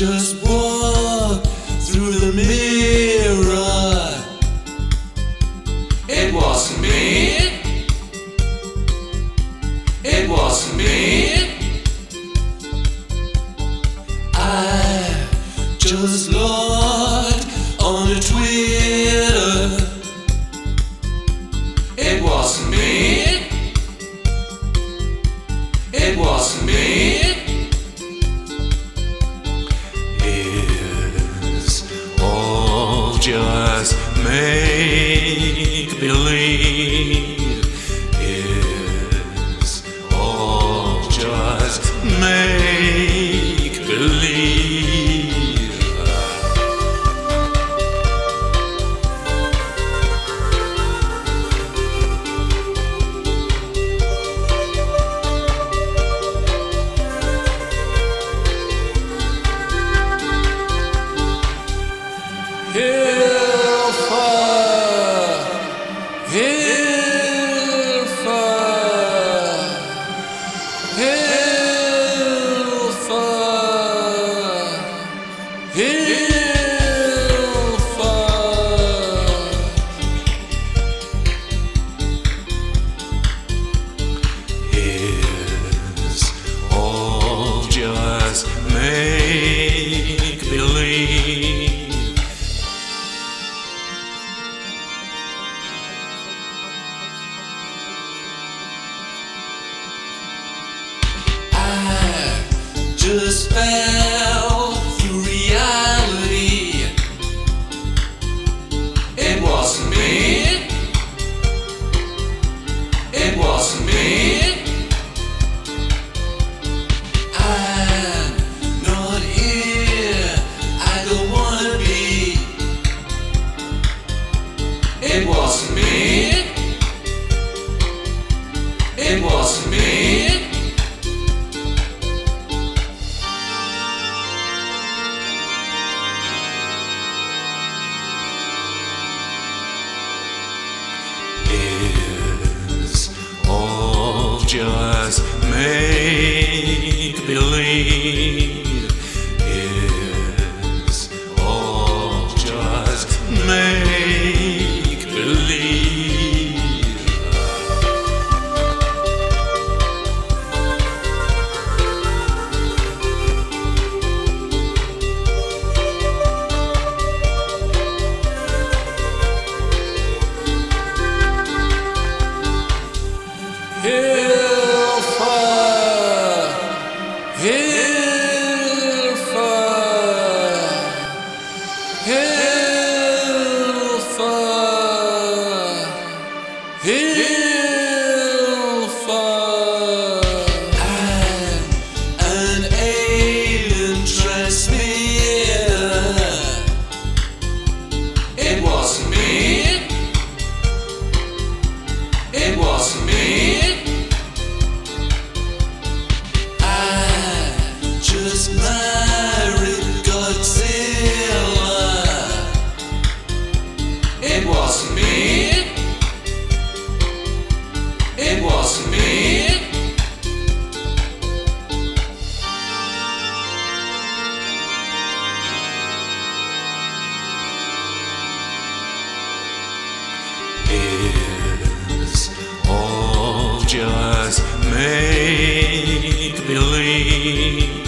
just walk through the mirror. It wasn't me. It wasn't me. I just logged on Twitter. It wasn't me. It wasn't me. Just make just fell through reality. It wasn't me. It wasn't me. Not here. I don't wanna be. It wasn't me. It wasn't me. Just make make believe.